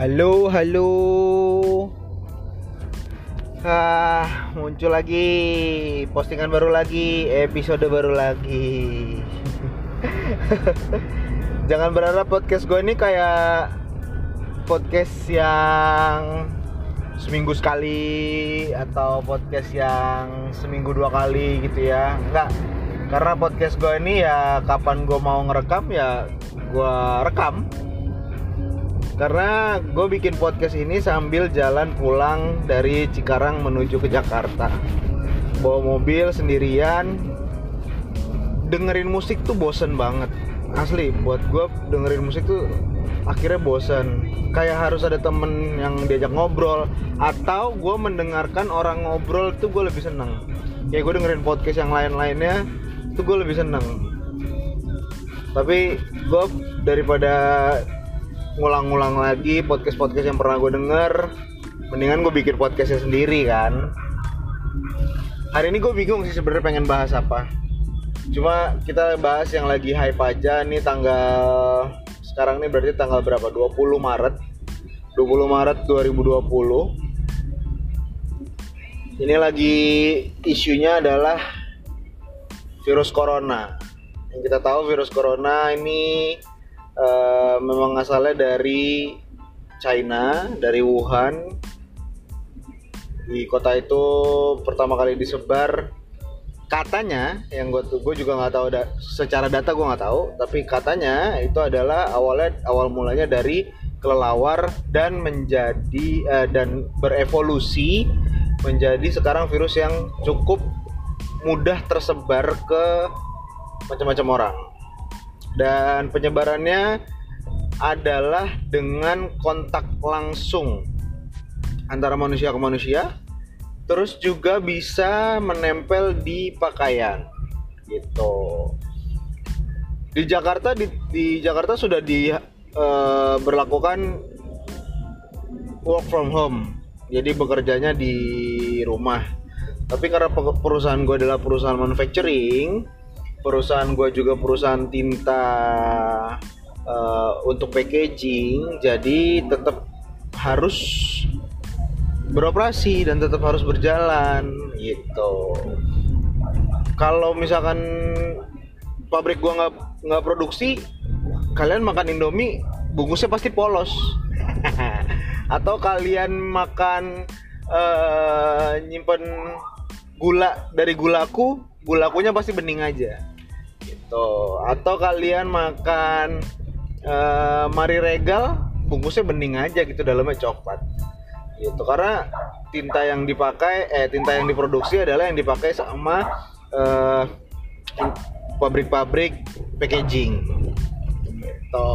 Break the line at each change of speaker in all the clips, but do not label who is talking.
Halo, halo. Ah, muncul lagi postingan baru lagi, episode baru lagi. Jangan berharap podcast gue ini kayak podcast yang seminggu sekali atau podcast yang seminggu dua kali gitu ya. Enggak. Karena podcast gue ini ya kapan gue mau ngerekam ya gue rekam karena gue bikin podcast ini sambil jalan pulang dari Cikarang menuju ke Jakarta. Bawa mobil sendirian. Dengerin musik tuh bosen banget. Asli buat gue dengerin musik tuh akhirnya bosen. Kayak harus ada temen yang diajak ngobrol atau gue mendengarkan orang ngobrol tuh gue lebih seneng. Ya gue dengerin podcast yang lain-lainnya tuh gue lebih seneng. Tapi gue daripada ngulang-ngulang lagi podcast-podcast yang pernah gue denger. Mendingan gue bikin podcastnya sendiri kan? Hari ini gue bingung sih sebenarnya pengen bahas apa. Cuma kita bahas yang lagi hype aja nih tanggal sekarang nih berarti tanggal berapa? 20 Maret. 20 Maret 2020 ini lagi isunya adalah virus corona. Yang kita tahu virus corona ini uh, memang asalnya dari China, dari Wuhan. Di kota itu pertama kali disebar katanya yang gue gue juga nggak tahu da, secara data gue nggak tahu tapi katanya itu adalah awalnya awal mulanya dari kelelawar dan menjadi uh, dan berevolusi menjadi sekarang virus yang cukup mudah tersebar ke macam-macam orang dan penyebarannya adalah dengan kontak langsung antara manusia ke manusia terus juga bisa menempel di pakaian gitu. Di Jakarta di, di Jakarta sudah di uh, berlakukan work from home. Jadi bekerjanya di rumah. Tapi karena perusahaan gue adalah perusahaan manufacturing perusahaan gue juga perusahaan tinta uh, untuk packaging jadi tetap harus beroperasi dan tetap harus berjalan gitu. Kalau misalkan pabrik gua nggak nggak produksi kalian makan indomie bungkusnya pasti polos. Atau kalian makan uh, nyimpen gula dari gulaku gulakunya pasti bening aja gitu atau kalian makan uh, mari regal bungkusnya bening aja gitu dalamnya coklat. Gitu karena tinta yang dipakai eh tinta yang diproduksi adalah yang dipakai sama uh, pabrik-pabrik packaging. Gitu.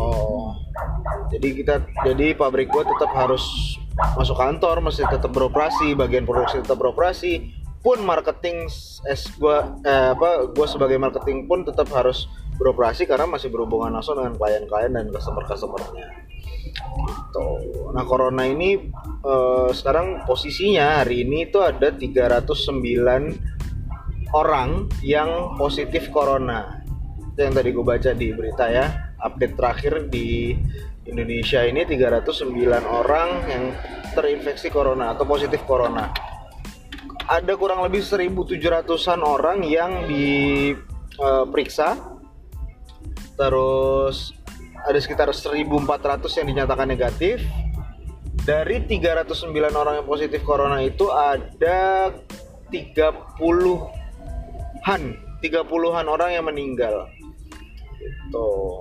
Jadi kita jadi pabrik gua tetap harus masuk kantor masih tetap beroperasi bagian produksi tetap beroperasi pun marketing es gua eh, apa gua sebagai marketing pun tetap harus beroperasi karena masih berhubungan langsung dengan klien-klien dan customer-customernya. Gitu. Nah, corona ini eh, sekarang posisinya hari ini itu ada 309 orang yang positif corona. Itu yang tadi gue baca di berita ya. Update terakhir di Indonesia ini 309 orang yang terinfeksi corona atau positif corona ada kurang lebih 1.700an orang yang diperiksa terus ada sekitar 1.400 yang dinyatakan negatif. Dari 309 orang yang positif corona itu ada 30-an 30-an orang yang meninggal. Gitu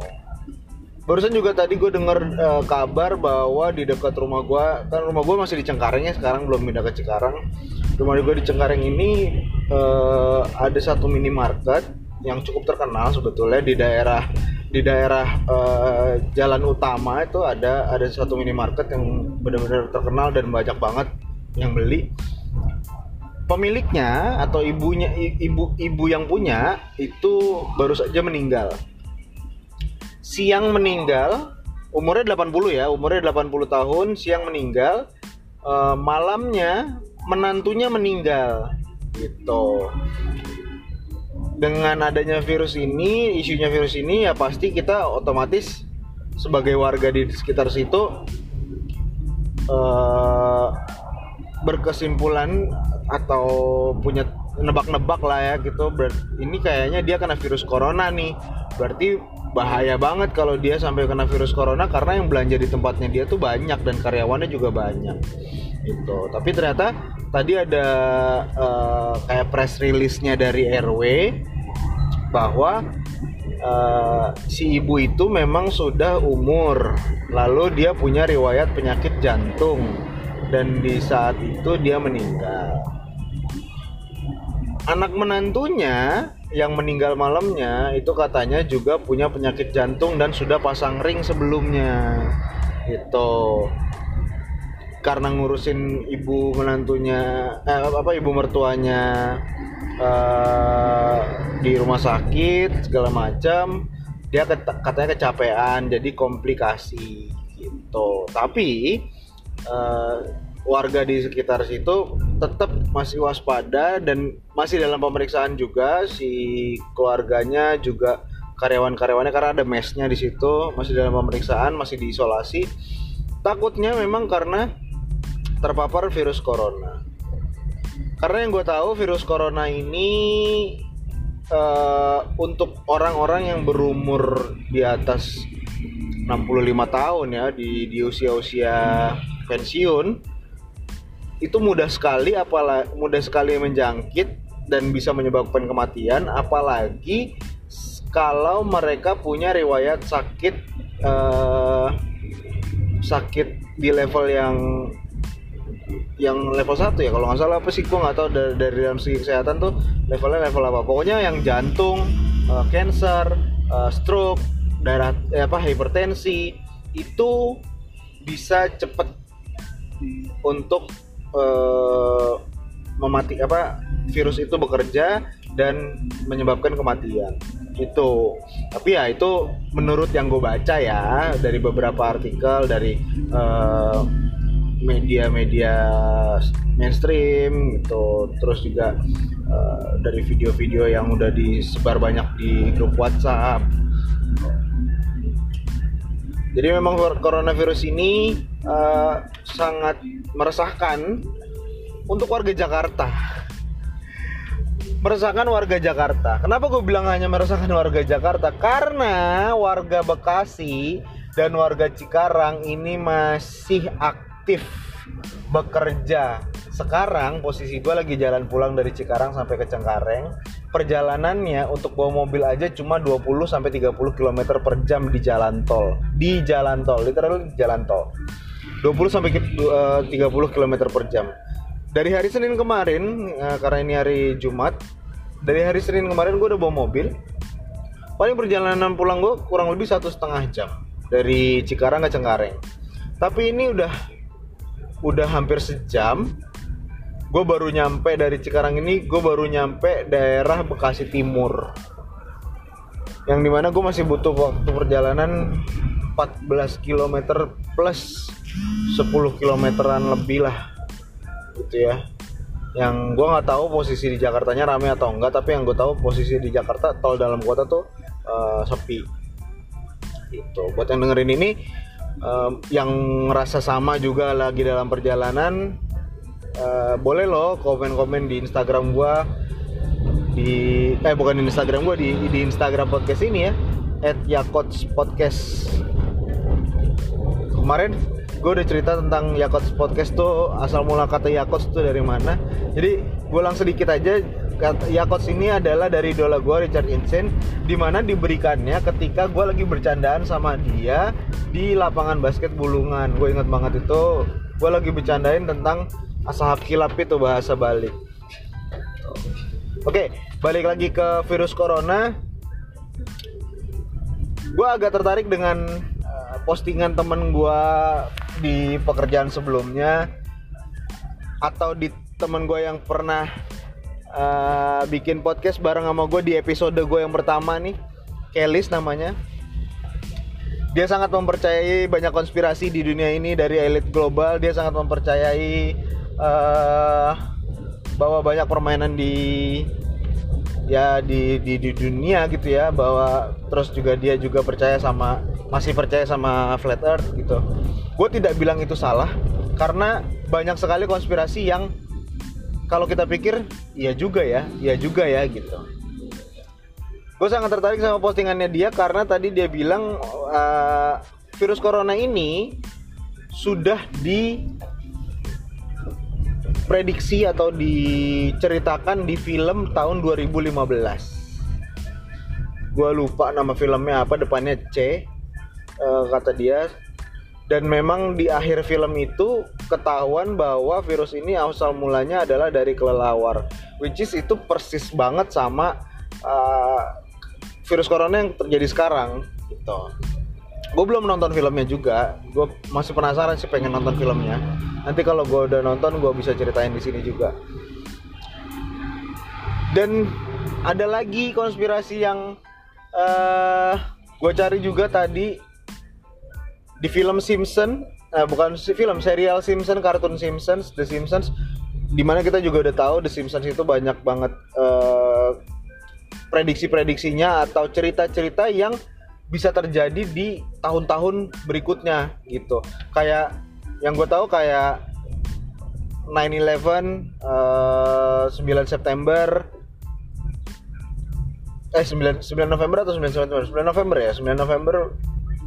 barusan juga tadi gue denger uh, kabar bahwa di dekat rumah gue kan rumah gue masih di Cengkareng ya sekarang belum pindah ke Cikarang. Rumah gue di Cengkareng ini uh, ada satu minimarket yang cukup terkenal sebetulnya di daerah di daerah uh, jalan utama itu ada ada satu minimarket yang benar-benar terkenal dan banyak banget yang beli. Pemiliknya atau ibunya ibu ibu yang punya itu baru saja meninggal siang meninggal umurnya 80 ya umurnya 80 tahun siang meninggal uh, malamnya menantunya meninggal gitu. Dengan adanya virus ini isunya virus ini ya pasti kita otomatis sebagai warga di sekitar situ uh, berkesimpulan atau punya nebak-nebak lah ya gitu. Ini kayaknya dia kena virus corona nih. Berarti bahaya banget kalau dia sampai kena virus corona karena yang belanja di tempatnya dia tuh banyak dan karyawannya juga banyak. Itu tapi ternyata tadi ada uh, kayak press release-nya dari RW bahwa uh, si ibu itu memang sudah umur. Lalu dia punya riwayat penyakit jantung. Dan di saat itu dia meninggal. Anak menantunya yang meninggal malamnya itu katanya juga punya penyakit jantung dan sudah pasang ring sebelumnya. Itu karena ngurusin ibu menantunya eh, apa ibu mertuanya uh, di rumah sakit segala macam dia katanya kecapean jadi komplikasi gitu. Tapi uh, warga di sekitar situ tetap masih waspada dan masih dalam pemeriksaan juga. Si keluarganya juga karyawan-karyawannya karena ada mesnya di situ masih dalam pemeriksaan masih diisolasi. Takutnya memang karena terpapar virus corona. Karena yang gue tahu virus corona ini uh, untuk orang-orang yang berumur di atas 65 tahun ya di di usia-usia pensiun itu mudah sekali apalagi mudah sekali menjangkit dan bisa menyebabkan kematian apalagi kalau mereka punya riwayat sakit uh, sakit di level yang yang level 1 ya. Kalau nggak salah apa sih gue nggak tahu dari, dari dalam segi kesehatan tuh levelnya level apa. Pokoknya yang jantung uh, cancer uh, stroke darah eh, apa hipertensi itu bisa cepet untuk uh, memati apa virus itu bekerja dan menyebabkan kematian. Itu. Tapi ya itu menurut yang gue baca ya dari beberapa artikel dari media-media uh, mainstream gitu. Terus juga uh, dari video-video yang udah disebar banyak di grup WhatsApp. Jadi memang coronavirus ini uh, sangat meresahkan untuk warga Jakarta. Meresahkan warga Jakarta. Kenapa gue bilang hanya meresahkan warga Jakarta? Karena warga Bekasi dan warga Cikarang ini masih aktif bekerja. Sekarang posisi gue lagi jalan pulang dari Cikarang sampai ke Cengkareng perjalanannya untuk bawa mobil aja cuma 20 sampai 30 km per jam di jalan tol. Di jalan tol, literal di jalan tol. 20 sampai 30 km per jam. Dari hari Senin kemarin, uh, karena ini hari Jumat, dari hari Senin kemarin gue udah bawa mobil. Paling perjalanan pulang gue kurang lebih satu setengah jam dari Cikarang ke Cengkareng. Tapi ini udah udah hampir sejam gue baru nyampe dari Cikarang ini gue baru nyampe daerah Bekasi Timur yang di mana gue masih butuh waktu perjalanan 14 km plus 10 kilometeran lebih lah gitu ya. Yang gue nggak tahu posisi di Jakarta nya rame atau enggak tapi yang gue tahu posisi di Jakarta tol dalam kota tuh uh, sepi. Gitu. Buat yang dengerin ini um, yang ngerasa sama juga lagi dalam perjalanan uh, boleh loh komen-komen di Instagram gua di eh bukan di Instagram gua di di Instagram podcast ini ya at Yakots Podcast. Kemarin gue udah cerita tentang Yakots Podcast tuh asal mula kata Yakots tuh dari mana. Jadi gue langsung sedikit aja. Yakots ini adalah dari idola gue Richard Insen di mana diberikannya ketika gue lagi bercandaan sama dia di lapangan basket Bulungan. Gue inget banget itu. Gue lagi bercandain tentang ashab kilap itu bahasa balik oke balik lagi ke virus corona. Gue agak tertarik dengan uh, postingan temen gue di pekerjaan sebelumnya atau di temen gue yang pernah uh, bikin podcast bareng sama gue di episode gue yang pertama nih Kelis namanya. Dia sangat mempercayai banyak konspirasi di dunia ini dari elit global. Dia sangat mempercayai uh, bahwa banyak permainan di ya di, di di dunia gitu ya. Bahwa terus juga dia juga percaya sama masih percaya sama flat earth gitu gue tidak bilang itu salah karena banyak sekali konspirasi yang kalau kita pikir iya juga ya iya juga ya gitu. Gue sangat tertarik sama postingannya dia karena tadi dia bilang uh, virus corona ini sudah di prediksi atau diceritakan di film tahun 2015 gue lupa nama filmnya apa depannya C uh, kata dia dan memang di akhir film itu ketahuan bahwa virus ini asal mulanya adalah dari kelelawar which is itu persis banget sama uh, virus corona yang terjadi sekarang gitu. Gue belum nonton filmnya juga. Gue masih penasaran sih pengen nonton filmnya. Nanti kalau gue udah nonton gue bisa ceritain di sini juga. Dan ada lagi konspirasi yang uh, gue cari juga tadi di film Simpson uh, bukan film serial Simpson kartun Simpsons The Simpsons di mana kita juga udah tahu The Simpsons itu banyak banget uh, prediksi-prediksinya atau cerita-cerita yang bisa terjadi di tahun-tahun berikutnya gitu. Kayak yang gue tahu kayak 9/11 uh, 9 September eh 9 9 November atau 9 September? 9 November ya 9 November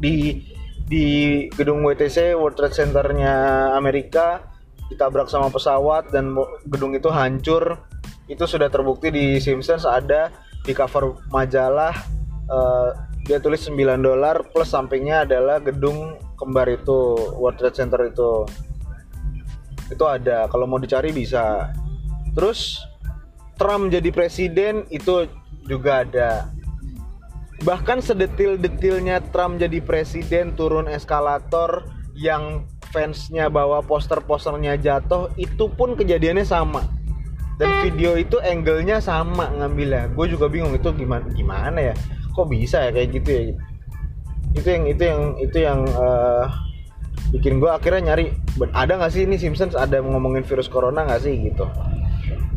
di di gedung WTC World Trade Centernya Amerika ditabrak sama pesawat dan gedung itu hancur. Itu sudah terbukti di Simpsons ada di cover majalah uh, dia tulis 9 dolar plus sampingnya adalah gedung kembar itu World Trade Center itu. Itu ada kalau mau dicari bisa. Terus Trump jadi presiden itu juga ada bahkan sedetil-detilnya Trump jadi presiden turun eskalator yang fansnya bawa poster-posternya jatuh itu pun kejadiannya sama. Dan video itu angle-nya sama ngambilnya. Gue juga bingung itu gimana gimana ya? Kok bisa ya kayak gitu ya? Itu yang itu yang itu yang uh, bikin gue akhirnya nyari ada nggak sih ini Simpsons? Ada ngomongin virus corona nggak sih? Gitu.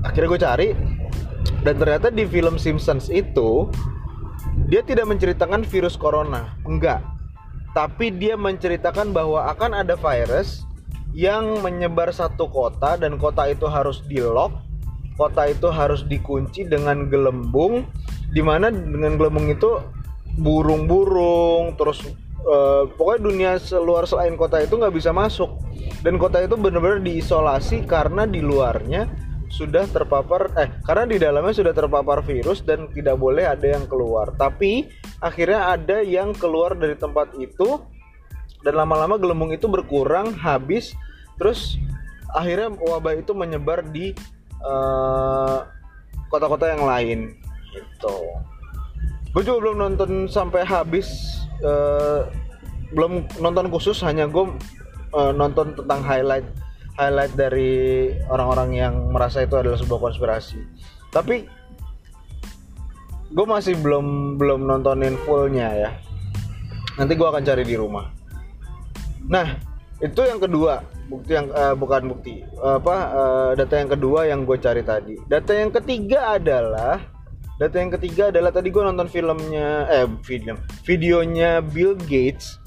Akhirnya gue cari dan ternyata di film Simpsons itu dia tidak menceritakan virus corona, enggak. Tapi dia menceritakan bahwa akan ada virus yang menyebar satu kota dan kota itu harus di lock, kota itu harus dikunci dengan gelembung, di mana dengan gelembung itu burung-burung, terus uh, pokoknya dunia luar selain kota itu nggak bisa masuk dan kota itu benar-benar diisolasi karena di luarnya sudah terpapar eh karena di dalamnya sudah terpapar virus dan tidak boleh ada yang keluar. Tapi akhirnya ada yang keluar dari tempat itu dan lama-lama gelembung itu berkurang habis terus akhirnya wabah itu menyebar di eh, kota-kota yang lain gitu. Gue juga belum nonton sampai habis uh, belum nonton khusus hanya gue uh, nonton tentang highlight highlight dari orang-orang yang merasa itu adalah sebuah konspirasi. Tapi gue masih belum belum nontonin fullnya ya. Nanti gue akan cari di rumah. Nah itu yang kedua. Bukti yang uh, bukan bukti. Apa uh, data yang kedua yang gue cari tadi. Data yang ketiga adalah data yang ketiga adalah tadi gue nonton filmnya eh film videonya Bill Gates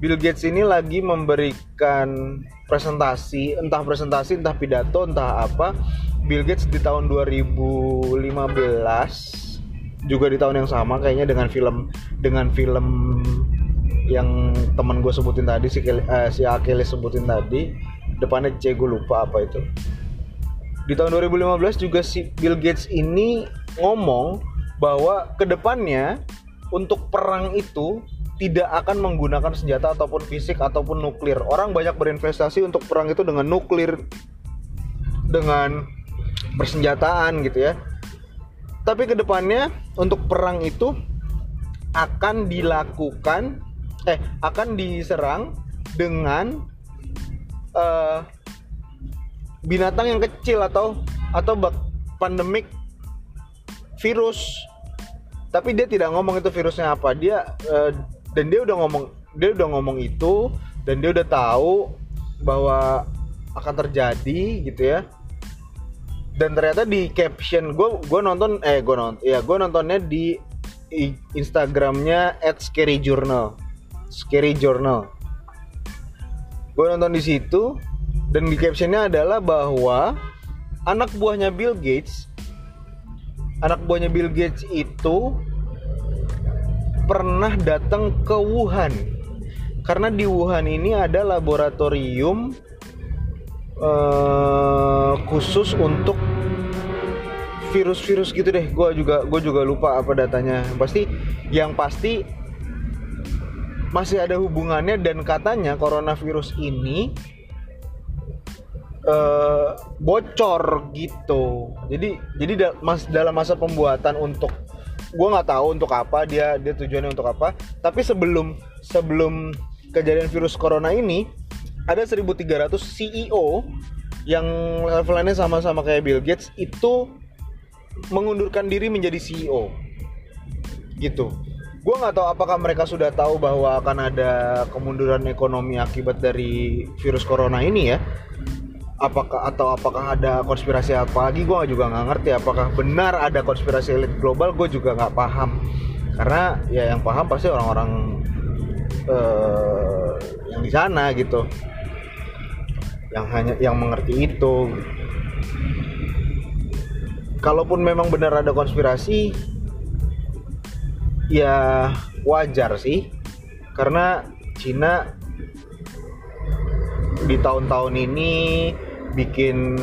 Bill Gates ini lagi memberikan presentasi, entah presentasi, entah pidato, entah apa. Bill Gates di tahun 2015 juga di tahun yang sama kayaknya dengan film dengan film yang teman gue sebutin tadi si uh, si Achilles sebutin tadi depannya C gue lupa apa itu di tahun 2015 juga si Bill Gates ini ngomong bahwa ke depannya untuk perang itu tidak akan menggunakan senjata ataupun fisik ataupun nuklir. Orang banyak berinvestasi untuk perang itu dengan nuklir, dengan persenjataan gitu ya. Tapi ke depannya untuk perang itu akan dilakukan, eh akan diserang dengan uh, binatang yang kecil atau atau pandemik virus tapi dia tidak ngomong itu virusnya apa dia uh, dan dia udah ngomong dia udah ngomong itu dan dia udah tahu bahwa akan terjadi gitu ya. Dan ternyata di caption gue gue nonton eh gue nonton ya gue nontonnya di Instagramnya at scary journal. Scary journal. Gue nonton di situ dan di captionnya adalah bahwa anak buahnya Bill Gates anak buahnya Bill Gates itu pernah datang ke Wuhan. Karena di Wuhan ini ada laboratorium uh, khusus untuk virus-virus gitu deh. Gue juga gue juga lupa apa datanya. Pasti yang pasti masih ada hubungannya dan katanya coronavirus ini uh, bocor gitu. Jadi jadi da mas dalam masa pembuatan untuk gue nggak tahu untuk apa dia dia tujuannya untuk apa. Tapi sebelum sebelum kejadian virus corona ini ada 1300 CEO yang levelnya sama-sama kayak Bill Gates itu mengundurkan diri menjadi CEO gitu. Gue nggak tahu apakah mereka sudah tahu bahwa akan ada kemunduran ekonomi akibat dari virus corona ini ya apakah atau apakah ada konspirasi apa lagi gue juga nggak ngerti. Apakah benar ada konspirasi elit global gue juga nggak paham. Karena ya yang paham pasti orang-orang uh, yang di sana gitu. Yang hanya yang mengerti itu. Kalaupun memang benar ada konspirasi ya wajar sih. Karena Cina di tahun-tahun ini bikin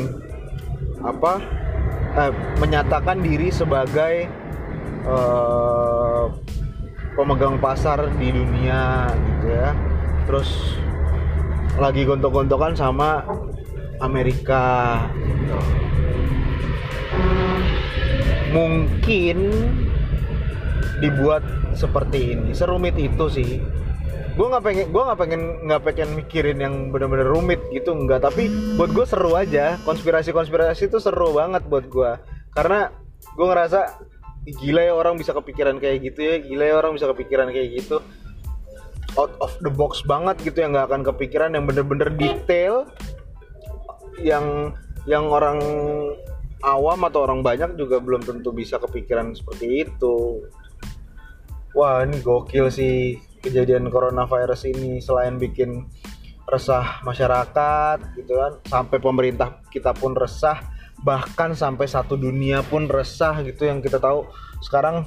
apa eh, menyatakan diri sebagai eh, pemegang pasar di dunia gitu ya. Terus lagi gontok-gontokan sama Amerika. Gitu mungkin dibuat seperti ini. Serumit itu sih gue nggak pengen gue nggak pengen nggak pengen mikirin yang bener-bener rumit gitu nggak. Tapi buat gue seru aja. Konspirasi konspirasi itu seru banget buat gue karena gue ngerasa gila ya orang bisa kepikiran kayak gitu ya gila ya orang bisa kepikiran kayak gitu. Out of the box banget gitu yang nggak akan kepikiran yang bener-bener detail yang yang orang awam atau orang banyak juga belum tentu bisa kepikiran seperti itu. Wah ini gokil sih kejadian coronavirus ini selain bikin resah masyarakat gitu kan sampai pemerintah kita pun resah bahkan sampai satu dunia pun resah gitu yang kita tahu. Sekarang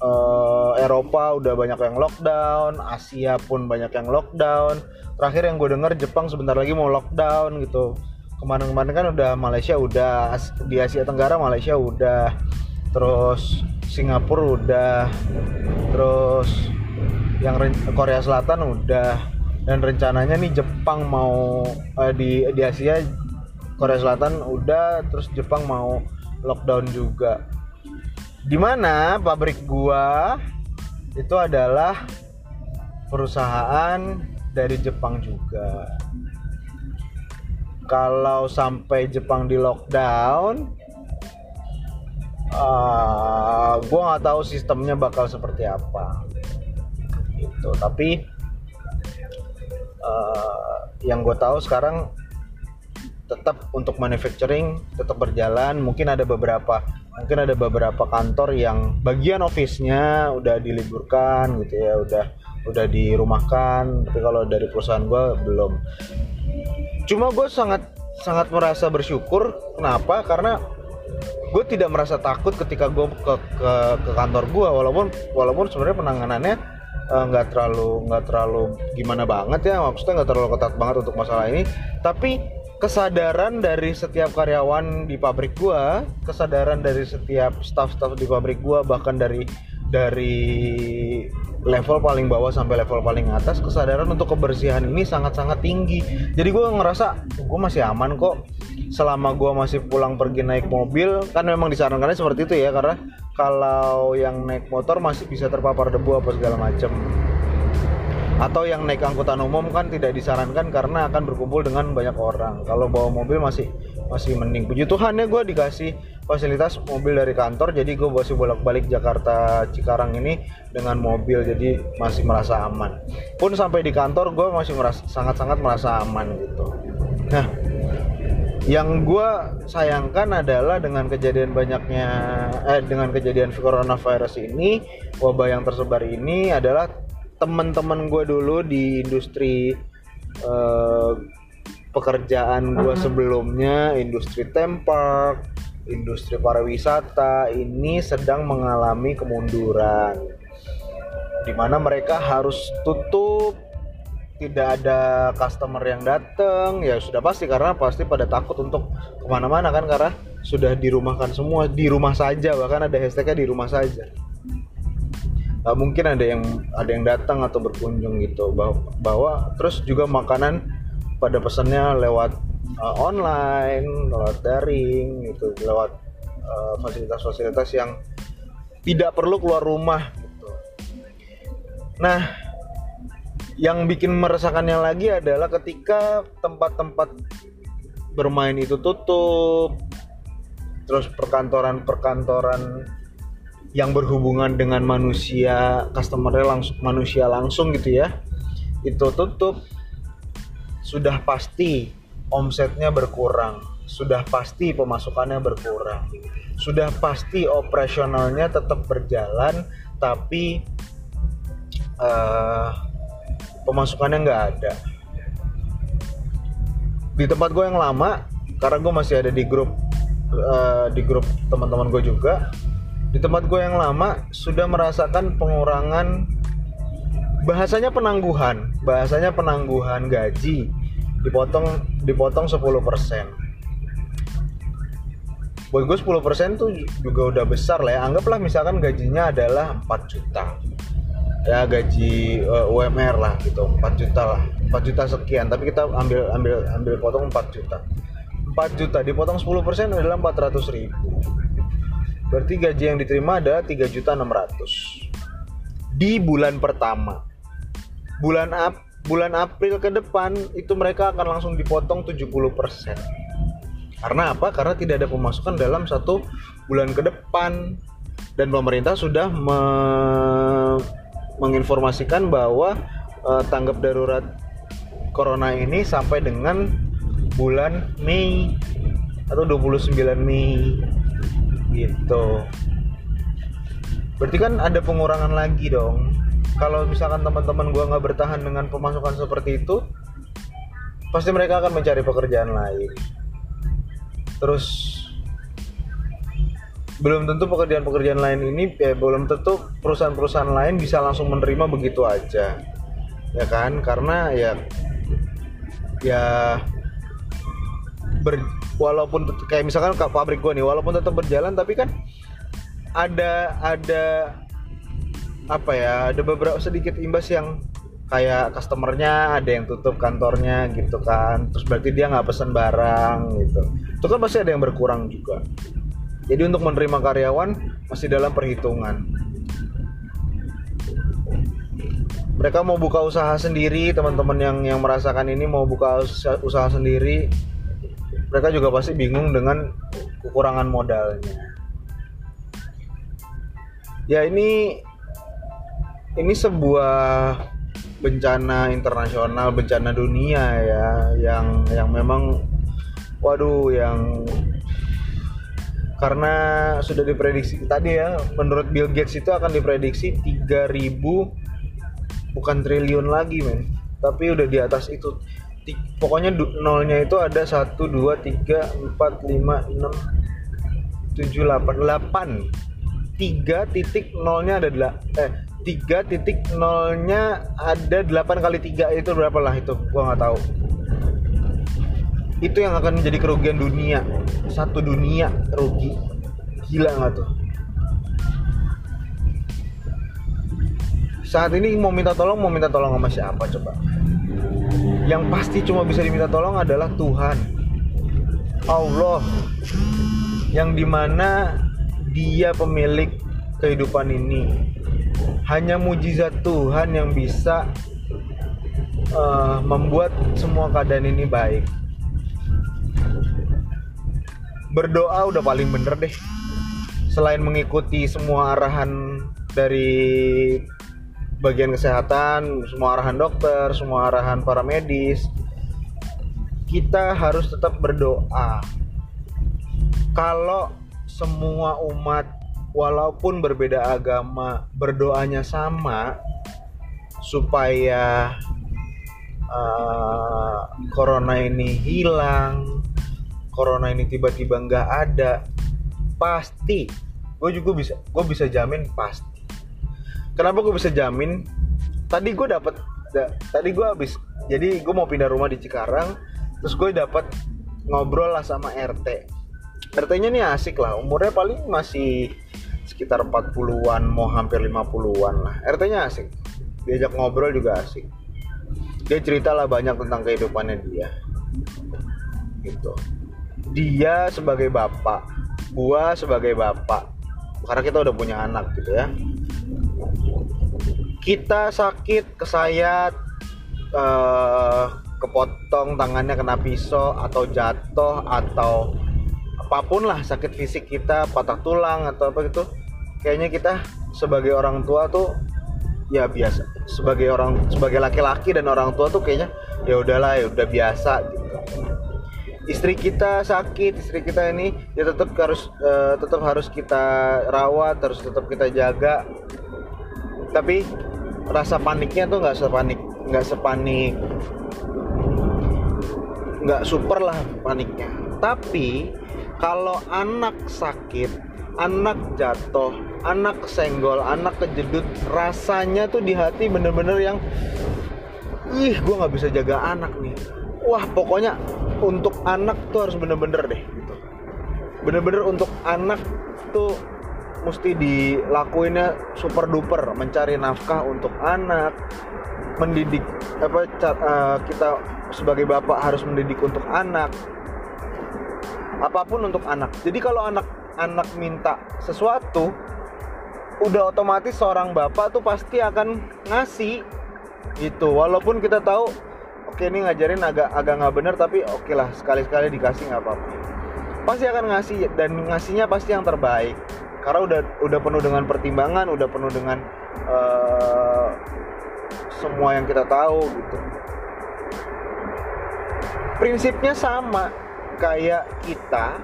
uh, Eropa udah banyak yang lockdown Asia pun banyak yang lockdown. Terakhir yang gue dengar Jepang sebentar lagi mau lockdown gitu. Kemarin-kemarin kan udah Malaysia udah di Asia Tenggara Malaysia udah terus Singapura udah terus yang Korea Selatan udah dan rencananya nih Jepang mau eh, di di Asia Korea Selatan udah terus Jepang mau lockdown juga. Di mana pabrik gua itu adalah perusahaan dari Jepang juga. Kalau sampai Jepang di lockdown uh, gue nggak tahu sistemnya bakal seperti apa gitu. Tapi uh, yang gue tahu sekarang tetap untuk manufacturing tetap berjalan. Mungkin ada beberapa mungkin ada beberapa kantor yang bagian office-nya udah diliburkan gitu ya udah udah dirumahkan. Tapi kalau dari perusahaan gue belum. Cuma gue sangat sangat merasa bersyukur. Kenapa? Karena gue tidak merasa takut ketika gue ke, ke ke kantor gue walaupun walaupun sebenarnya penanganannya nggak uh, terlalu nggak terlalu gimana banget ya maksudnya nggak terlalu ketat banget untuk masalah ini. Tapi kesadaran dari setiap karyawan di pabrik gue kesadaran dari setiap staff-staff di pabrik gue bahkan dari dari level paling bawah sampai level paling atas kesadaran untuk kebersihan ini sangat-sangat tinggi. Jadi gue ngerasa gue masih aman kok. Selama gue masih pulang pergi naik mobil kan memang disarankannya seperti itu ya karena kalau yang naik motor masih bisa terpapar debu apa segala macam atau yang naik angkutan umum kan tidak disarankan karena akan berkumpul dengan banyak orang. Kalau bawa mobil masih masih mending. Puji Tuhan ya gue dikasih fasilitas mobil dari kantor. Jadi gue masih bolak-balik Jakarta Cikarang ini dengan mobil jadi masih merasa aman. Pun sampai di kantor gue masih merasa sangat-sangat merasa aman gitu. Nah yang gue sayangkan adalah dengan kejadian banyaknya eh dengan kejadian coronavirus ini wabah yang tersebar ini adalah teman-teman gue dulu di industri eh, pekerjaan gue sebelumnya industri tempat industri pariwisata ini sedang mengalami kemunduran di mana mereka harus tutup tidak ada customer yang datang ya sudah pasti karena pasti pada takut untuk ke mana-mana kan karena sudah dirumahkan semua di rumah saja bahkan ada hashtagnya di rumah saja. Gak mungkin ada yang ada yang datang atau berkunjung gitu. Bahwa, bahwa terus juga makanan pada pesannya lewat uh, online lewat daring gitu lewat uh, fasilitas-fasilitas uh, yang tidak perlu keluar rumah gitu. nah yang bikin meresahkannya lagi adalah ketika tempat-tempat bermain itu tutup terus perkantoran-perkantoran yang berhubungan dengan manusia customernya langsung manusia langsung gitu ya itu tutup sudah pasti omsetnya berkurang sudah pasti pemasukannya berkurang. Sudah pasti operasionalnya tetap berjalan tapi uh, pemasukannya nggak ada. Di tempat gue yang lama karena gue masih ada di grup uh, di grup teman-teman gue juga di tempat gue yang lama sudah merasakan pengurangan bahasanya penangguhan bahasanya penangguhan gaji dipotong dipotong 10% buat gue 10% tuh juga udah besar lah ya. Anggaplah misalkan gajinya adalah 4 juta. Ya gaji uh, eh, UMR lah gitu. 4 juta lah. 4 juta sekian. Tapi kita ambil ambil ambil potong 4 juta. 4 juta dipotong 10% adalah 400 ribu. Berarti gaji yang diterima ada 3 juta 600 di bulan pertama. Bulan Ap bulan April ke depan itu mereka akan langsung dipotong 70%. Karena apa? Karena tidak ada pemasukan dalam satu bulan ke depan dan pemerintah sudah me menginformasikan bahwa uh, tanggap darurat corona ini sampai dengan bulan Mei atau 29 Mei gitu berarti kan ada pengurangan lagi dong kalau misalkan teman-teman gue nggak bertahan dengan pemasukan seperti itu pasti mereka akan mencari pekerjaan lain. Terus belum tentu pekerjaan-pekerjaan lain ini ya belum tentu perusahaan-perusahaan lain bisa langsung menerima begitu aja. Ya kan? Karena ya ya ber, walaupun kayak misalkan ke pabrik gue nih walaupun tetap berjalan tapi kan ada ada apa ya ada beberapa sedikit imbas yang kayak customernya ada yang tutup kantornya gitu kan. Terus berarti dia nggak pesen barang gitu. Itu kan pasti ada yang berkurang juga. Jadi untuk menerima karyawan masih dalam perhitungan. Mereka mau buka usaha sendiri teman-teman yang yang merasakan ini mau buka usaha, usaha sendiri mereka juga pasti bingung dengan kekurangan modalnya. Ya ini ini sebuah bencana internasional bencana dunia ya yang yang memang waduh yang karena sudah diprediksi tadi ya menurut Bill Gates itu akan diprediksi 3000 bukan triliun lagi men. Tapi udah di atas itu. Pokoknya nolnya itu ada 1 2 3 4 5 6 7 8 8 3 titik nolnya ada eh 3 titik nolnya ada 8 kali 3 itu berapa lah itu? Gua nggak tahu. Itu yang akan menjadi kerugian dunia. Satu dunia rugi. Gila nggak tuh? Saat ini mau minta tolong mau minta tolong sama siapa coba? Yang pasti cuma bisa diminta tolong adalah Tuhan. Allah. Yang di mana dia pemilik kehidupan ini hanya mujizat Tuhan yang bisa uh, membuat semua keadaan ini baik berdoa udah paling bener deh selain mengikuti semua arahan dari bagian kesehatan, semua arahan dokter, semua arahan para medis, kita harus tetap berdoa. Kalau semua umat walaupun berbeda agama berdoanya sama supaya uh, corona ini hilang corona ini tiba-tiba nggak ada pasti. Gue juga bisa gue bisa jamin pasti. Kenapa gue bisa jamin? Tadi gue dapat da, tadi gue habis jadi gue mau pindah rumah di Cikarang terus gue dapat ngobrol lah sama RT RT-nya nih asik lah umurnya paling masih sekitar 40-an mau hampir 50-an lah. RT-nya asik diajak ngobrol juga asik dia cerita lah banyak tentang kehidupannya dia. Gitu. Dia sebagai bapak gua sebagai bapak. Karena kita udah punya anak gitu ya. Kita sakit kesayat uh, kepotong tangannya kena pisau atau jatuh atau apa pun lah sakit fisik kita patah tulang atau apa gitu kayaknya kita sebagai orang tua tuh ya biasa. Sebagai orang sebagai laki-laki dan orang tua tuh kayaknya ya udahlah ya udah biasa gitu. Istri kita sakit istri kita ini ya tetap harus uh, tetap harus kita rawat harus tetap kita jaga. Tapi rasa paniknya tuh nggak sepanik nggak sepanik nggak super lah paniknya. Tapi kalau anak sakit anak jatuh anak senggol anak kejedut rasanya tuh di hati bener-bener yang ih gue nggak bisa jaga anak nih. Wah pokoknya untuk anak tuh harus bener-bener deh gitu. Bener-bener untuk anak tuh mesti dilakuinnya super duper mencari nafkah untuk anak mendidik apa uh, kita sebagai bapak harus mendidik untuk anak apa pun untuk anak. Jadi kalau anak anak minta sesuatu udah otomatis seorang bapak tuh pasti akan ngasih gitu. Walaupun kita tahu oke ini ngajarin agak agak nggak bener tapi oke lah sekali sekali dikasih nggak apa-apa. Pasti akan ngasih dan ngasihnya pasti yang terbaik. Karena udah udah penuh dengan pertimbangan udah penuh dengan uh, semua yang kita tahu gitu. Prinsipnya sama kayak kita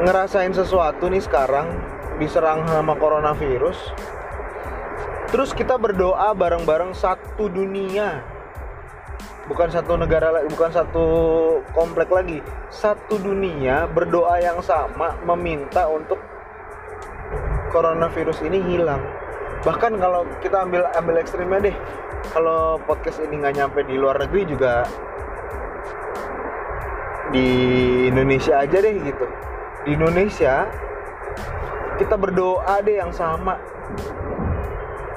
ngerasain sesuatu nih sekarang diserang sama coronavirus Terus kita berdoa bareng-bareng satu dunia. Bukan satu negara lagi, bukan satu komplek lagi. Satu dunia berdoa yang sama meminta untuk coronavirus ini hilang. Bahkan kalau kita ambil ambil ekstrimnya deh, kalau podcast ini nggak nyampe di luar negeri juga di Indonesia aja deh gitu. Di Indonesia kita berdoa deh yang sama.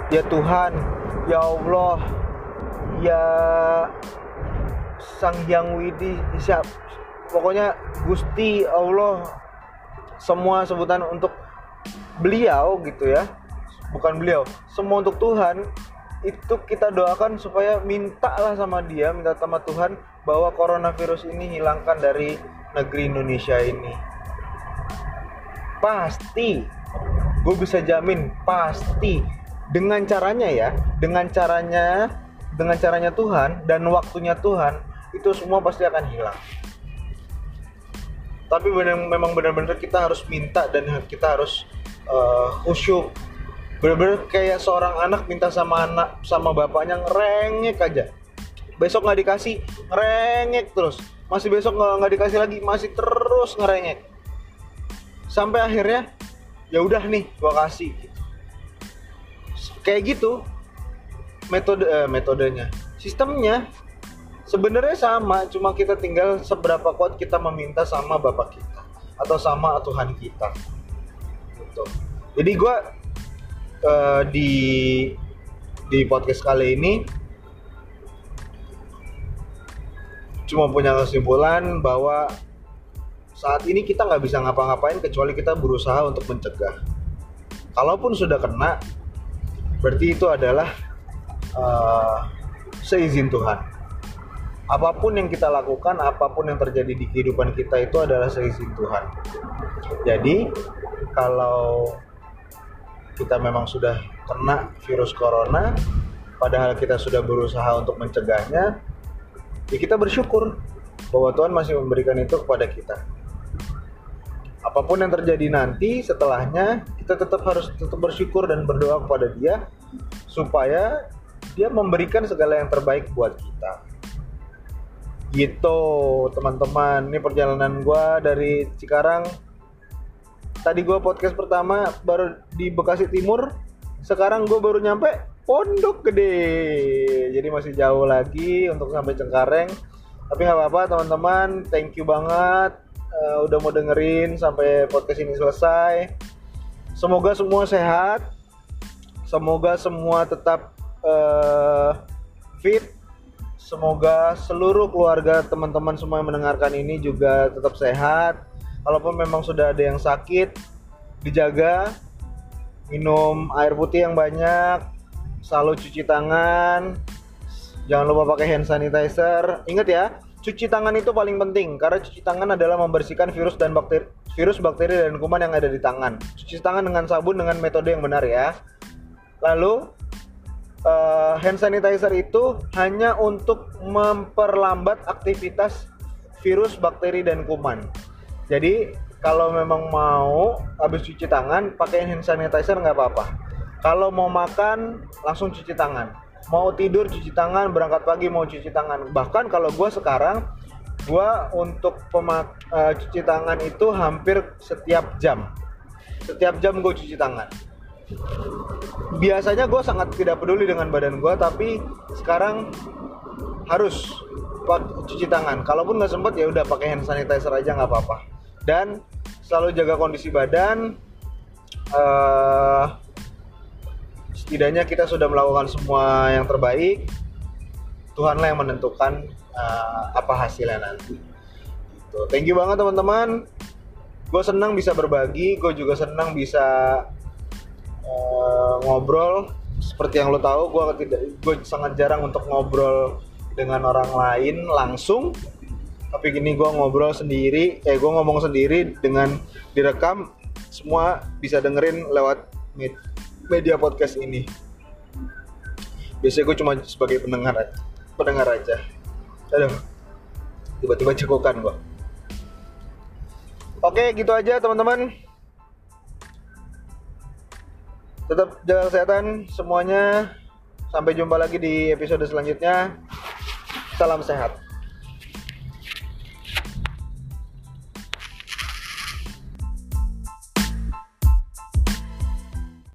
Ya Tuhan ya Allah ya Sang Hyang Widi siap. Pokoknya Gusti Allah semua sebutan untuk beliau gitu ya. Bukan beliau semua untuk Tuhan. Itu kita doakan supaya mintalah sama dia minta sama Tuhan bahwa coronavirus ini hilangkan dari negeri Indonesia ini pasti. Gue bisa jamin pasti. Dengan caranya ya dengan caranya dengan caranya Tuhan dan waktunya Tuhan itu semua pasti akan hilang. Tapi benar, memang benar-benar kita harus minta dan kita harus uh, khusyuk. Benar-benar kayak seorang anak minta sama anak sama bapaknya ngerengek aja. Besok nggak dikasih ngerengek terus. Masih besok nggak dikasih lagi masih terus ngerengek sampai akhirnya ya udah nih gua kasih. Kayak gitu metode eh, metodenya. Sistemnya sebenarnya sama cuma kita tinggal seberapa kuat kita meminta sama bapak kita atau sama Tuhan kita. Gitu. Jadi gue uh, di di podcast kali ini cuma punya kesimpulan bahwa saat ini kita nggak bisa ngapa-ngapain kecuali kita berusaha untuk mencegah. Kalaupun sudah kena berarti itu adalah uh, seizin Tuhan. Apa pun yang kita lakukan apa pun yang terjadi di kehidupan kita itu adalah seizin Tuhan. Jadi kalau kita memang sudah kena virus corona padahal kita sudah berusaha untuk mencegahnya ya kita bersyukur bahwa Tuhan masih memberikan itu kepada kita apa pun yang terjadi nanti setelahnya kita tetap harus tetap bersyukur dan berdoa kepada dia supaya dia memberikan segala yang terbaik buat kita. Gitu teman-teman. Ini perjalanan gue dari Cikarang. Tadi gue podcast pertama baru di Bekasi Timur sekarang gue baru nyampe Pondok Gede. Jadi masih jauh lagi untuk sampai Cengkareng. Tapi nggak apa-apa teman-teman. Thank you banget uh, udah mau dengerin sampai podcast ini selesai. Semoga semua sehat. Semoga semua tetap uh, fit. Semoga seluruh keluarga teman-teman semua yang mendengarkan ini juga tetap sehat. Kalaupun memang sudah ada yang sakit dijaga. Minum air putih yang banyak. Selalu cuci tangan. Jangan lupa pakai hand sanitizer. Ingat ya cuci tangan itu paling penting karena cuci tangan adalah membersihkan virus dan bakteri virus bakteri dan kuman yang ada di tangan cuci tangan dengan sabun dengan metode yang benar ya lalu uh, hand sanitizer itu hanya untuk memperlambat aktivitas virus, bakteri dan kuman. Jadi kalau memang mau habis cuci tangan pakai hand sanitizer nggak apa-apa. Kalau mau makan langsung cuci tangan. Mau tidur cuci tangan, berangkat pagi mau cuci tangan. Bahkan kalau gue sekarang gue untuk pemak uh, cuci tangan itu hampir setiap jam. Setiap jam gue cuci tangan biasanya gue sangat tidak peduli dengan badan gue tapi sekarang harus cuci tangan kalaupun nggak sempet ya udah pakai hand sanitizer aja nggak apa-apa dan selalu jaga kondisi badan uh, setidaknya kita sudah melakukan semua yang terbaik. Tuhanlah yang menentukan uh, apa hasilnya nanti. Gitu. thank you banget teman-teman. Gue senang bisa berbagi gue juga senang bisa uh, ngobrol. Seperti yang lo tahu gue tidak gue sangat jarang untuk ngobrol dengan orang lain langsung. Tapi gini gue ngobrol sendiri eh gue ngomong sendiri dengan direkam. Semua bisa dengerin lewat media podcast ini. Biasanya gue cuma sebagai pendengar pendengar aja. Aduh tiba-tiba cekokan gue oke gitu aja teman-teman. Tetap jaga kesehatan semuanya. Sampai jumpa lagi di episode selanjutnya. Salam sehat